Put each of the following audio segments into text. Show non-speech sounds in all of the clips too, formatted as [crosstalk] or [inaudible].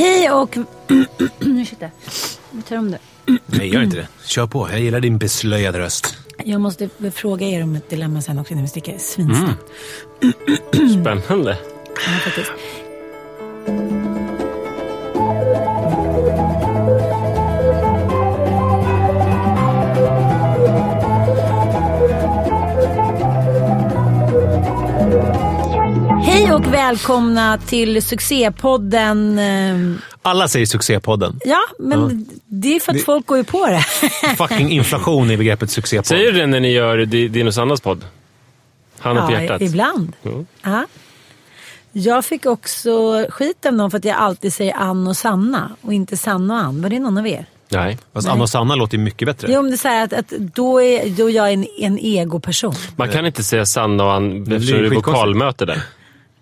Hej och... [clears throat] Ursäkta. Vi tar om det. Nej, gör inte det. Kör på. Jag gillar din beslöjade röst. Jag måste fråga er om ett dilemma sen också när vi sticker. Svinsnabbt. [clears throat] Spännande. Ja, faktiskt. Välkomna till succépodden. eh, Alla säger succépodden. Ja, men det är för att Det- folk går ju på det. Fucking inflation i begreppet succépodd. Säger du det när ni gör Di- din och Sannas podd? Handen på hjärtat. ibland. Mm. Ja. Jag fick också skit av någon för att jag alltid säger Ann och Sanna och inte Sanna och Ann. Var det någon av er? Nej. Fast Anna och Sanna låter ju mycket bättre. Jo, men det är så här att, att då är då är jag en, en egoperson. Man kan inte säga Sanna och Ann eftersom det är vokalmöte där.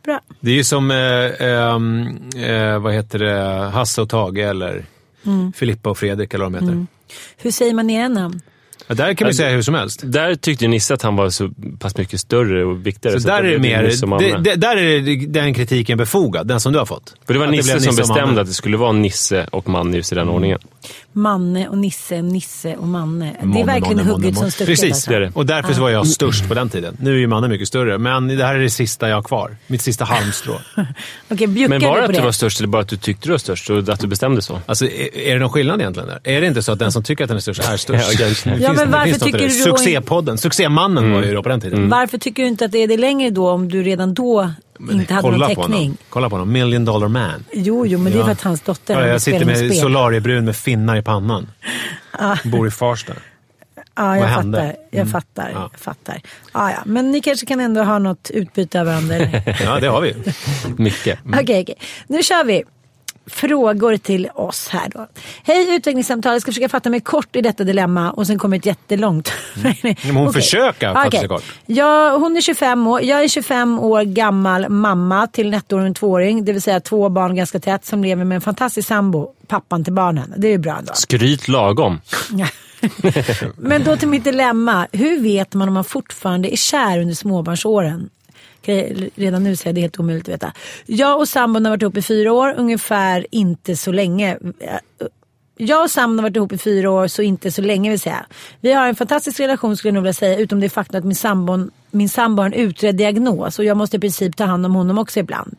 Bra. Det är ju som, eh, ehm, eh, vad heter det, Hasse och Tage eller Mm. Filippa och Fredrik eller vad de heter. Hur säger man era namn? Ja, där kan vi säga hur som helst. Där tyckte Nisse att han var så pass mycket större och viktigare. Så där att är det mer, Nisse det, det, där är det, den kritiken befogad, den som du har fått. För det var Att Nisse blev som och bestämde att det skulle vara Nisse och Manne just i den ordningen. Manne och Nisse, Nisse och Manne. det Månne, är verkligen hugget som stucket. Precis, alltså. det är det. Och därför så var jag störst på den tiden. Nu är ju mannen mycket större, men det här är det sista jag har kvar. Mitt sista halmstrå. [laughs] Bjuckar Men var det att du det? var störst eller bara att du tyckte du var störst och att du bestämde så? Alltså, är, är det någon skillnad egentligen där? Är det inte så att den som tycker att den är störst är [laughs] störst? Ja. Det Ja, men det varför tycker det. du Succépodden. Succémannen var ju då på den tiden. Varför tycker du inte att det är det längre då om du redan då inte hade någon Kolla på täckning? honom. Kolla på honom. Million dollar man. Jo, jo, men det är för att hans dotter Ja, jag sitter med solariebrun med finnar i pannan. Bor i Farsta. Ja, jag Vad hände? fattar. Jag fattar. Ja. Jag fattar. Ja, ja. Men ni kanske kan ändå ha något utbyte av varandra. [laughs] Ja, det har vi. Mycket. Okej, okej. Nu kör vi. Frågor till oss här då. Hej utvecklingssamtal, jag ska försöka fatta mig kort i detta dilemma och sen kommer ett jättelångt. Men hon [laughs] Okej. försöker fatta Okej. sig kort. Ja, hon är 25 år. Jag är 25 år gammal mamma till en ettåring och en tvååring. Det vill säga två barn ganska tätt som lever med en fantastisk sambo. Pappan till barnen. Det är ju bra ändå. Skryt lagom. [laughs] Men då till mitt dilemma. Hur vet man om man fortfarande är kär under småbarnsåren? Kan jag redan nu säga det är helt omöjligt att veta. Jag och sambon har varit ihop i fyra år, ungefär inte så länge. Jag och Sam har varit ihop i fyra år, så inte så länge vill säga. Vi har en fantastisk relation skulle jag nog vilja säga, utom det faktum att min sambo, min sambo har en utredd diagnos och jag måste i princip ta hand om honom också ibland.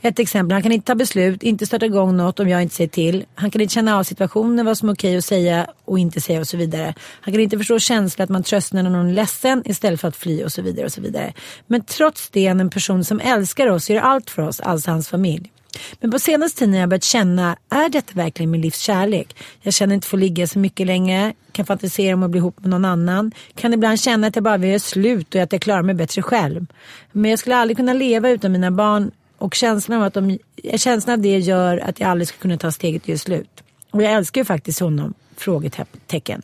Ett exempel, han kan inte ta beslut, inte starta igång något om jag inte säger till. Han kan inte känna av situationen, vad som är okej att säga och inte säga och så vidare. Han kan inte förstå känslan att man tröstar när någon är ledsen istället för att fly och så vidare. och så vidare. Men trots det är han en person som älskar oss och gör allt för oss, alltså hans familj. Men på senaste tiden har jag börjat känna, är detta verkligen min livs kärlek? Jag känner inte få ligga så mycket längre, kan fantisera om att bli ihop med någon annan. Kan ibland känna att jag bara vill göra slut och att jag klarar mig bättre själv. Men jag skulle aldrig kunna leva utan mina barn och känslan av, att de, känslan av det gör att jag aldrig skulle kunna ta steget och göra slut. Och jag älskar ju faktiskt honom, frågetecken.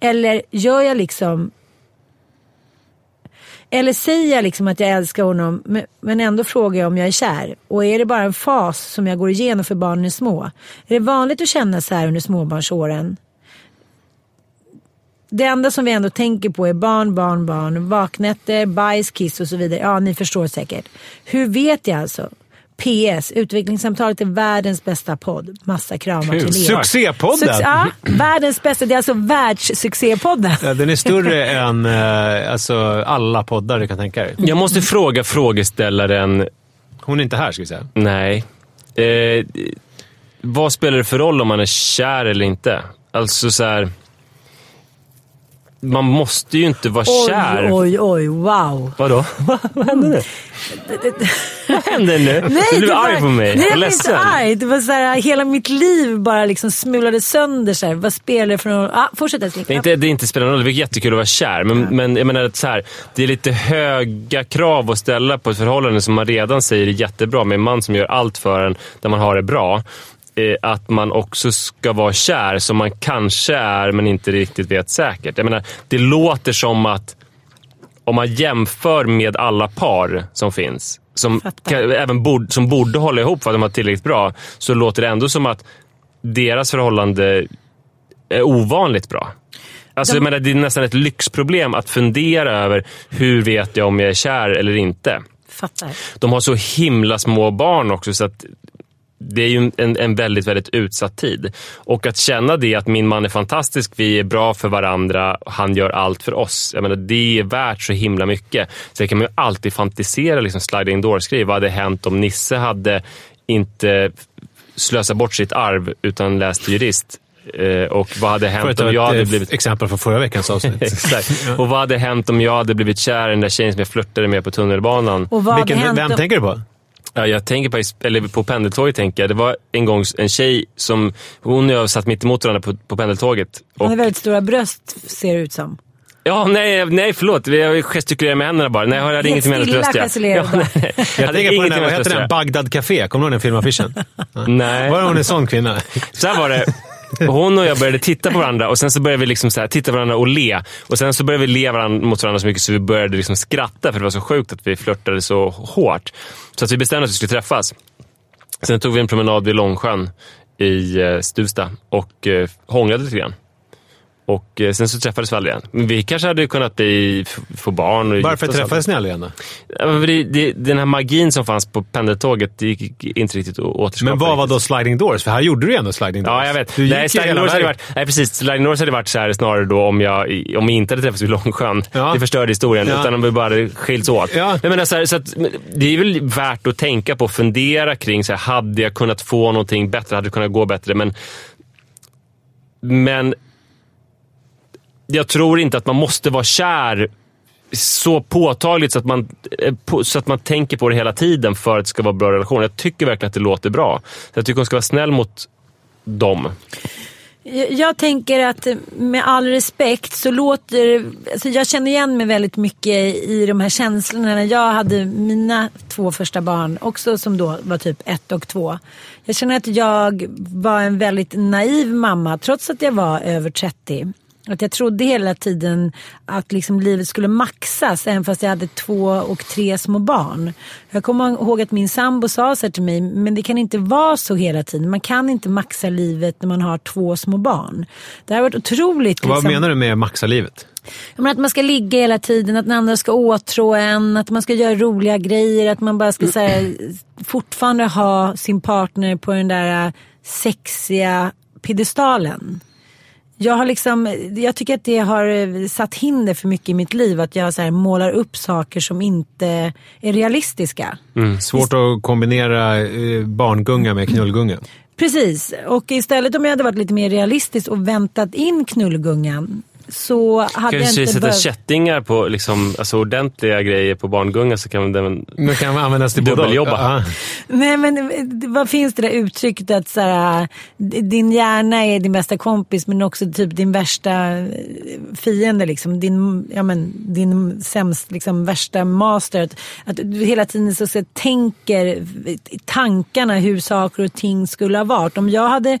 Eller gör jag liksom eller säger jag liksom att jag älskar honom men- ändå frågar jag om jag är kär? Och är det bara en fas som jag går igenom för barnen är små? Är det vanligt att känna så här under småbarnsåren? Det enda som vi ändå tänker på är barn, barn, barn, vaknätter, bajs, kiss och så vidare. Ja, ni förstår säkert. Hur vet jag alltså? PS. Utvecklingssamtalet är världens bästa podd. Massa kramar Kul. till er. Succépodden! Succe- ja, världens bästa. Det är alltså världssuccépodden. Ja, den är större [laughs] än eh, alltså, alla poddar du kan tänka dig. Jag måste fråga frågeställaren, Hon är inte här ska vi säga. nej. Eh, vad spelar det för roll om man är kär eller inte? Alltså så här. Man måste ju inte vara kär. Oj, oj, oj, wow. Vadå? [laughs] Vad hände nu? Vad hände nu? [laughs] du blev arg på mig. Nej, jag blev inte arg. Det var så här, hela mitt liv bara liksom smulade sönder. Så här. Vad spelar det för någon... Ah, fortsätt älskling. Det är inte, det är inte spelar roll, det är jättekul att vara kär. Men, men jag menar att så här, det är lite höga krav att ställa på ett förhållande som man redan säger är jättebra med en man som gör allt för en, där man har det bra. Eh, Att man också ska vara kär som man kanske är men inte riktigt vet säkert. Jag menar, det låter som att om man jämför med alla par som finns, som, kan, även borde, som borde hålla ihop för att de har tillräckligt bra, så låter det ändå som att deras förhållande är ovanligt bra. Alltså, De- jag menar, det är nästan ett lyxproblem att fundera över hur vet jag om jag är kär eller inte. Fattar. De har så himla små barn också så att det är ju en, en väldigt, väldigt utsatt tid. Och att känna det att min man är fantastisk, vi är bra för varandra, han gör allt för oss. Jag menar, det är värt så himla mycket. Så det kan man ju alltid fantisera, liksom sliding door-skriv. Vad hade hänt om Nisse hade inte slösat bort sitt arv utan läst jurist? Eh, och vad hade hänt ta om jag hade eh, blivit exempel från förra veckans avsnitt. [laughs] Exakt. Och vad hade hänt om jag hade blivit kär i den där tjejen som jag flörtade med på tunnelbanan? Och vad hade Vilken, hänt vem om- tänker du på? Ja, jag tänker på, eller på pendeltåget. Tänker jag. Det var en gång en tjej som... Hon och jag satt mitt emot varandra på, på pendeltåget. Han Och, har väldigt stora bröst ser det ut som. ja, nej, nej, förlåt. Jag gestikulerar med händerna bara. Nej, jag hade ingenting med hennes bröst ja. gestikulerade. ja, nej. Jag hade tänker på den där, vad heter den? Bagdad Café. Kommer du ihåg den filmaffischen? [laughs] Nej. Var hon en sån kvinna? Så här var det. Hon och jag började titta på varandra och sen så började vi liksom så här, titta på varandra och le. Och sen så började vi le varandra, mot varandra så mycket så vi började liksom skratta för det var så sjukt att vi flörtade så hårt. Så att vi bestämde att vi skulle träffas. Sen tog vi en promenad vid Långsjön i eh, Stuvsta och eh, hånglade lite grann. Och eh, sen så träffades vi aldrig igen. Men vi kanske hade kunnat bli, få barn. Och Varför träffades ni aldrig igen då? Det, det, Den här magin som fanns på pendeltåget, det gick inte riktigt att återskapa. Men vad var då sliding doors? För här gjorde du ju ändå sliding doors. Ja, jag vet. Nej, sliding doors hade varit, nej, precis. Sliding doors hade varit så här snarare då om, jag, om vi inte hade träffats vid Långsjön. Ja. Det förstörde historien. Ja. Utan om vi bara hade skilts åt. Ja. Jag menar, så här, så att, det är väl värt att tänka på och fundera kring, så här, hade jag kunnat få någonting bättre? Hade det kunnat gå bättre? Men, men jag tror inte att man måste vara kär så påtagligt så att, man, eh, så att man tänker på det hela tiden för att det ska vara en bra relation. Jag tycker verkligen att det låter bra. Jag tycker hon ska vara snäll mot dem. Jag, tänker att med all respekt så låter alltså jag känner igen mig väldigt mycket i de här känslorna när jag hade mina två första barn, också som då var typ ett och två. Jag känner att jag var en väldigt naiv mamma trots att jag var över 30. Att jag trodde hela tiden att liksom livet skulle maxas även fast jag hade två och tre små barn. Jag kommer ihåg att min sambo sa så till mig, men det kan inte vara så hela tiden. Man kan inte maxa livet när man har två små barn. Det har varit otroligt. Vad liksom- menar du med maxa livet? Ja, men att man ska ligga hela tiden, att den andra ska åtrå en, att man ska göra roliga grejer, att man bara ska så här, fortfarande ha sin partner på den där sexiga piedestalen. Jag, har liksom, jag tycker att det har eh, satt hinder för mycket i mitt liv. Att jag så här målar upp saker som inte är realistiska. Svårt att kombinera eh, barngunga med knullgunga. Precis, och istället om jag hade varit lite mer realistisk och väntat in knullgungan så hade jag Kanske inte sätta behövt... kättingar på liksom, alltså ordentliga grejer på barngunga så kan den... Nu kan man användas till. Dubbeljobba. Ja. Nej men eh, vad finns det där uttrycket att så här, din hjärna är din bästa kompis men också typ din värsta eh, fiende liksom. Din, ja, men, din sämst, liksom värsta master. Att, att du hela tiden så, så tänker i tankarna hur saker och ting skulle ha varit. Om jag hade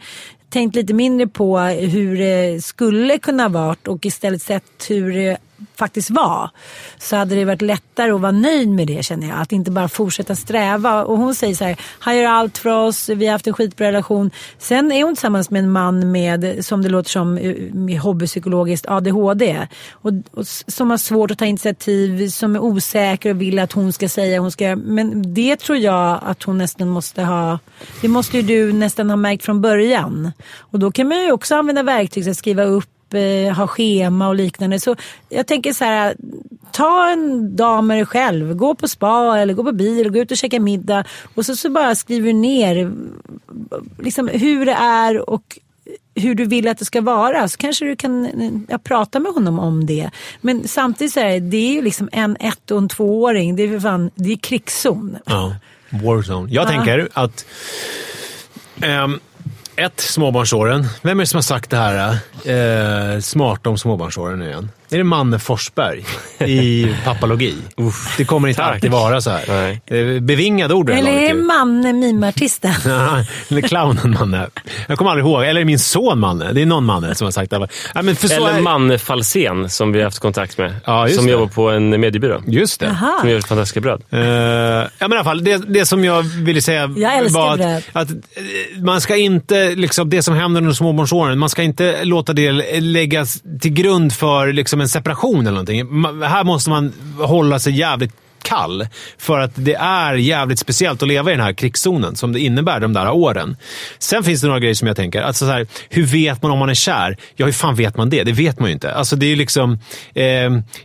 tänkt lite mindre på hur det skulle kunna varit och istället sett hur det faktiskt var. Så hade det varit lättare att vara nöjd med det känner jag. Att inte bara fortsätta sträva. Och hon säger så här, han gör allt för oss, vi har haft en skitbra relation. Sen är hon tillsammans med en man med, som det låter som, eh, eh, hobbypsykologiskt ADHD. Och, och som har svårt att ta initiativ, som är osäker och vill att hon ska säga, hon ska göra. Men det tror jag att hon nästan måste ha, det måste ju du nästan ha märkt från början. Och då kan man ju också använda verktyg som att skriva upp eh, ha schema och liknande. Så jag tänker så här, ta en dag med dig själv. Gå på spa eller gå på bio, gå ut och käka middag. Och så, så bara skriver du ner liksom, hur det är och hur du vill att det ska vara så kanske du kan ja, prata med honom om det. Men samtidigt så är det, är ju liksom en ett och en tvååring. Det är, för fan, det är krigszon. Ja, warzone. Jag tänker att... ehm, ett, småbarnsåren. Vem är det som har sagt det här? Eh, smart om småbarnsåren nu igen. Är det Manne Forsberg i [laughs] Pappalogi? det kommer inte tack. alltid vara så här. Nej. Bevingade ord Eller är det. Manne, mimartisten? [laughs] Eller clownen Manne. Jag kommer aldrig ihåg. Eller min son Manne. Det är någon Manne som har sagt det. Ja, men för så Eller är- Manne Falsén som vi har haft kontakt med. Ja, som det. jobbar på en mediebyrå. Just det. Jaha. Som gör fantastiska bröd. Eh, ja, men i alla fall, det, det som jag ville säga Jag var att, att eh, man ska inte, liksom, det som händer under småbarnsåren, man ska inte låta det läggas till grund för liksom, en separation eller någonting. Här måste man hålla sig jävligt kall. För att det är jävligt speciellt att leva i den här krigszonen som det innebär de där åren. Sen finns det några grejer som jag tänker. Alltså så här, hur vet man om man är kär? Ja, hur fan vet man det? Det vet man ju inte. Alltså det är liksom, eh,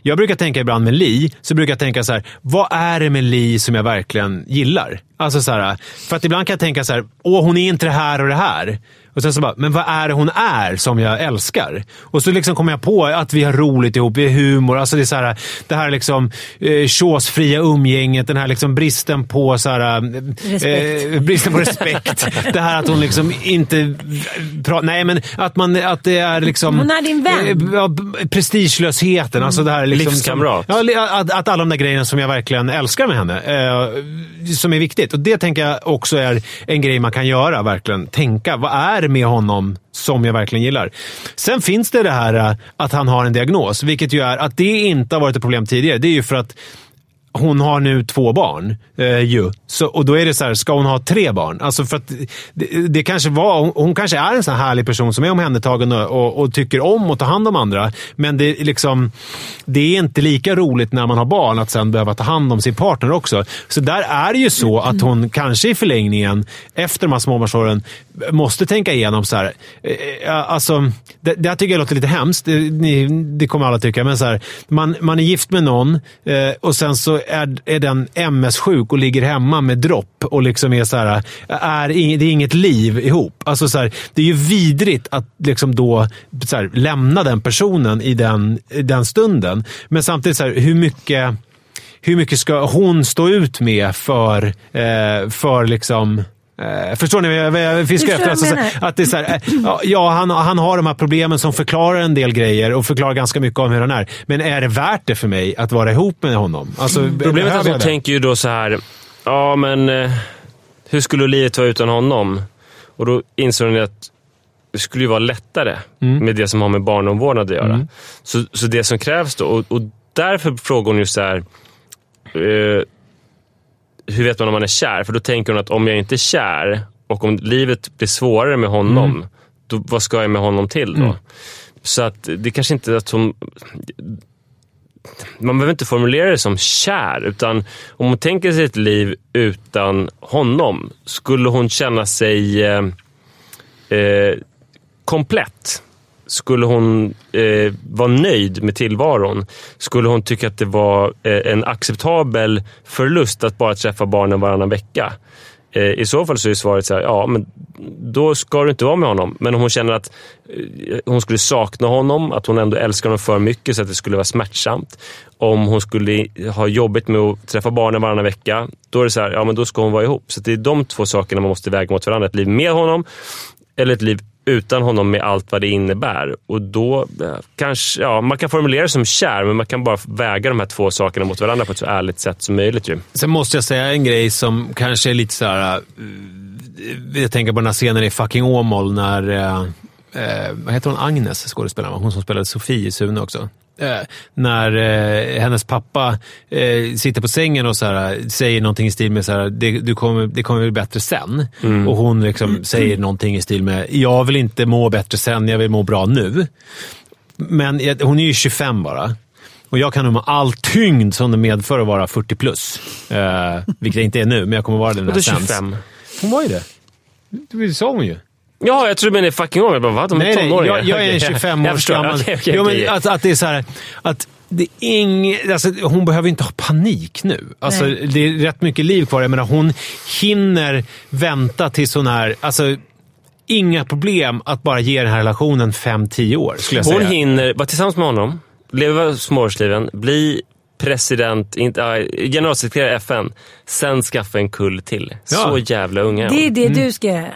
jag brukar tänka ibland med Li, så brukar jag tänka så här, vad är det med Li som jag verkligen gillar? Alltså så här, för att ibland kan jag tänka så här, åh hon är inte det här och det här. Och sen så bara, men vad är det hon är som jag älskar? Och så liksom kommer jag på att vi har roligt ihop, vi har humor. Alltså det, är så här, det här liksom eh, tjåsfria umgänget, den här liksom bristen på så här, Respekt. eh, bristen på respekt. [laughs] det här att hon liksom inte... Pra, nej, men att, man, att det är liksom... Hon är din vän. Eh, ja, b- prestigelösheten. Alltså det här liksom, Livskamrat. Som, ja, att, att alla de där grejerna som jag verkligen älskar med henne, eh, som är viktigt. Och Det tänker jag också är en grej man kan göra, verkligen. Tänka, vad är är med honom som jag verkligen gillar? Sen finns det det här eh, att han har en diagnos, vilket ju är att det inte har varit ett problem tidigare. Det är ju för att hon har nu två barn. Eh, ju. Så, och då är det så här, ska hon ha tre barn? Alltså för att det, det kanske var, hon, hon kanske är en sån här härlig person som är omhändertagen och, och, och tycker om att ta hand om andra. Men det, liksom, det är inte lika roligt när man har barn att sen behöva ta hand om sin partner också. Så där är det ju så att hon kanske i förlängningen, efter de här småbarnsåren, måste tänka igenom så här. Eh, eh, alltså, det, det här tycker jag låter lite hemskt. Det, ni, det kommer alla tycka. Men så här, man, man är gift med någon och sen så är, är den MS-sjuk och ligger hemma med dropp och liksom är så här, är, det är inget liv ihop. Alltså så här, det är ju vidrigt att liksom då så här, lämna den personen i den, i den stunden. Men samtidigt, så här, hur mycket hur mycket ska hon stå ut med för, eh, för liksom... Eh, förstår ni vad jag, fiskar efter? Alltså, att det är så här, eh, ja, han, han har de här problemen som förklarar en del grejer och förklarar ganska mycket om hur han är. Men är det värt det för mig att vara ihop med honom? Alltså, Problemet är att jag hon tänker ju då så här, ja men eh, hur skulle livet vara utan honom? Och då inser hon att det skulle ju vara lättare med det som har med barnomvårdnad att göra. Så, så det som krävs då, och, och därför frågar hon ju så här, eh, hur vet man om man är kär? För då tänker hon att om jag inte är kär och om livet blir svårare med honom, då, vad ska jag med honom till då? Så att det kanske inte är att hon man behöver inte formulera det som kär, utan om hon tänker sig ett liv utan honom, skulle hon känna sig eh, eh, komplett? Skulle hon eh, vara nöjd med tillvaron? Skulle hon tycka att det var eh, en acceptabel förlust att bara träffa barnen varannan vecka? Eh, I så fall så är svaret så här, ja men då ska du inte vara med honom. Men om hon känner att eh, hon skulle sakna honom, att hon ändå älskar honom för mycket så att det skulle vara smärtsamt. Om hon skulle eh, ha jobbigt med att träffa barnen varannan vecka, då är det så här, ja men då ska hon vara ihop. Så det är de två sakerna man måste väga mot varandra. Ett liv med honom eller ett liv utan honom med allt vad det innebär. Och då eh, kanske, ja, man kan formulera det som kär, men man kan bara väga de här två sakerna mot varandra på ett så ärligt sätt som möjligt. Ju. Sen måste jag säga en grej som kanske är lite så här. Eh, jag tänker på den här scenen i fucking Åmål när, eh, eh vad heter hon, Agnes skådespelaren, hon som spelade Sofie i Sune också. Eh, när eh, hennes pappa eh, sitter på sängen och så här, säger någonting i stil med så här, det, du kommer, det kommer bli bättre sen. Och hon liksom säger någonting i stil med, jag vill inte må bättre sen, jag vill må bra nu. Men hon är ju 25 bara. Och jag kan nog med all tyngd som det medför att vara 40 plus. Eh, vilket jag inte är nu, men jag kommer vara det när jag sänds. 25. Hon var ju det. Det sa hon ju. Ja, jag tror du menar fucking år. Jag bara, vad? De är Nej, nej, tonåringar? jag, jag är en Okej. 25 Jag år gammal. Okej, okej, jo, men att, att det är så här, att det är ing, alltså, hon behöver inte ha panik nu. Alltså, Nej. det är rätt mycket liv kvar. Jag menar, hon hinner vänta tills hon är... Alltså, inga problem att bara ge den här relationen 5-10 år, skulle jag Hon säga. hinner vara tillsammans med honom, leva småårsliven, bli president, inte, äh, generalsekreterare i FN, sen skaffa en kull till. Ja. Så jävla unga Det är det du ska göra.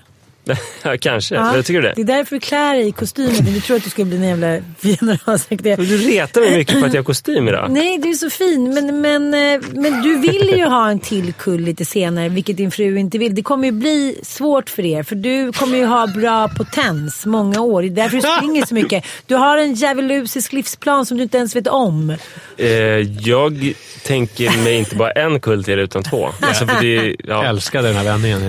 [laughs] Ja, Kanske, Ja. jag tycker det. Det är därför du klär dig i kostymen. Du tror att du ska bli en jävla [laughs] generalsekreterare. Du retar mig mycket för att jag har kostym idag. Nej, du är så fin. Men, men, eh, men du vill ju ha en till kull lite senare, vilket din fru inte vill. Det kommer ju bli svårt för er, för du kommer ju ha bra potens många år. Det är därför du springer så mycket. Du har en djävulusisk livsplan som du inte ens vet om. Eh, jag tänker mig inte bara en kull till utan två. [laughs] Alltså, för det, Jag ja. älskade den här vändningen,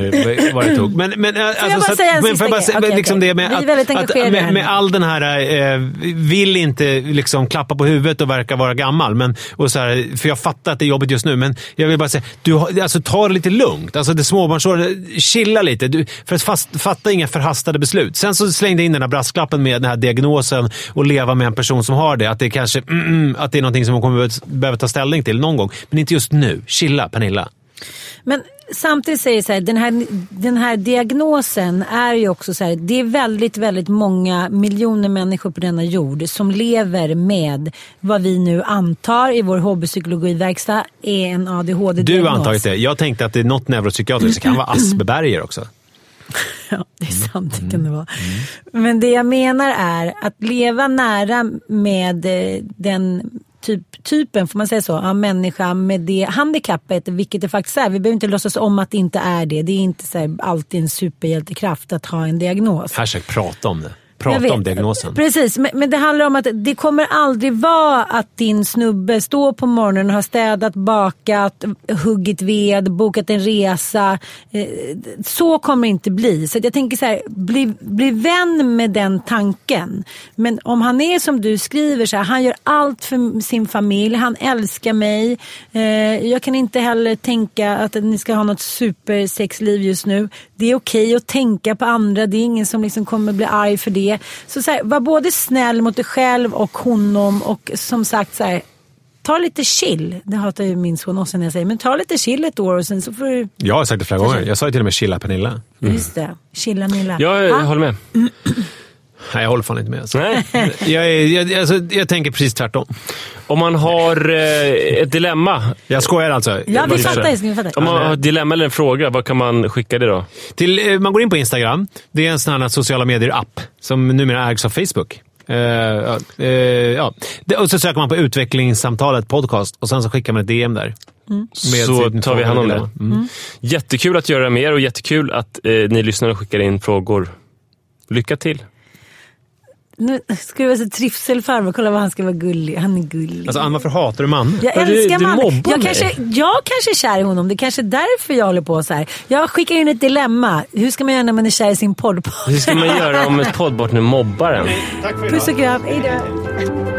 vad det tog. Men, men, eh, alltså, att- säga en sista grej? säga, Okej, liksom okej. det med, att, att, med, med all den här, eh, vill inte liksom klappa på huvudet och verka vara gammal. Men, och så här, för jag fattar att det är jobbigt just nu, men jag vill bara säga, du, alltså, ta det lite lugnt. Alltså, det småbarnsåren, chilla lite. Du, för att fast, fatta inga förhastade beslut. Sen så slängde jag in den här brasklappen med den här diagnosen och leva med en person som har det. Att det kanske mm, mm, att det är någonting som hon kommer behöva ta ställning till någon gång. Men inte just nu. Chilla, Pernilla. Men samtidigt säger jag så här, den här, den här diagnosen är ju också så här, det är väldigt, väldigt många miljoner människor på denna jord som lever med vad vi nu antar i vår hobbypsykologiverkstad är en ADHD-diagnos. Du har antagit det. Jag tänkte att det är något neuropsykiatriskt. Det kan vara [laughs] Asperger också. Ja, det är sant. Det Mm. kan det vara. Men det jag menar är att leva nära med eh, den typ, typen, får man säga så, av människa med det handikappet, vilket det faktiskt är. Vi behöver inte låtsas om att det inte är det. Det är inte så här, alltid en superhjältekraft att ha en diagnos. Hashtag prata om det. Prata vet. om diagnosen. Precis, men, men det handlar om att det kommer aldrig vara att din snubbe står på morgonen och har städat, bakat, huggit ved, bokat en resa. Eh, Så kommer det inte bli. Så jag tänker så här, bli, bli vän med den tanken. Men om han är som du skriver, så här, han gör allt för sin familj, han älskar mig. Eh, Jag kan inte heller tänka att ni ska ha något supersexliv just nu. Det är okej att tänka på andra, det är ingen som liksom kommer bli arg för det. Så, så här, var både snäll mot dig själv och honom och som sagt så här, ta lite chill. Det hatar ju min son också när jag säger, men ta lite chill ett år och sen så får du, Jag har sagt det flera gånger. Jag sa ju till och med chilla Pernilla. just det, chilla Milla. Jag Ah, håller med. Nej, jag håller fan inte med. Alltså. Nej. Jag, är, jag, alltså, jag tänker precis tvärtom. Om man har eh, ett dilemma. Jag skojar alltså. Ja, vi fattar älskling, vi fattar. Om man har ett dilemma eller en fråga, vad kan man skicka det då? Till, eh, man går in på Instagram. Det är en sån här sociala medier-app som numera ägs av Facebook. Eh, ja, eh, ja. Det- Och så söker man på utvecklingssamtalet podcast och sen så skickar man ett DM där. Med Så tar vi hand om det. dilemma. Mm. Jättekul att göra med er och jättekul att eh, ni lyssnar och skickar in frågor. Lycka till! Nu ska du vara så trivselfarbror, kolla vad han ska vara gullig. Han är gullig. Alltså, Ann, varför hatar du man? Jag Ja, du- älskar du man. mobbar Jag mig. kanske, jag kanske är kär i honom. Det är kanske är därför jag håller på så här. Jag skickar in ett dilemma. Hur ska man göra när man är kär i sin podd? Hur ska man göra om ett poddpartner mobbar en? Puss och kram. Hej då.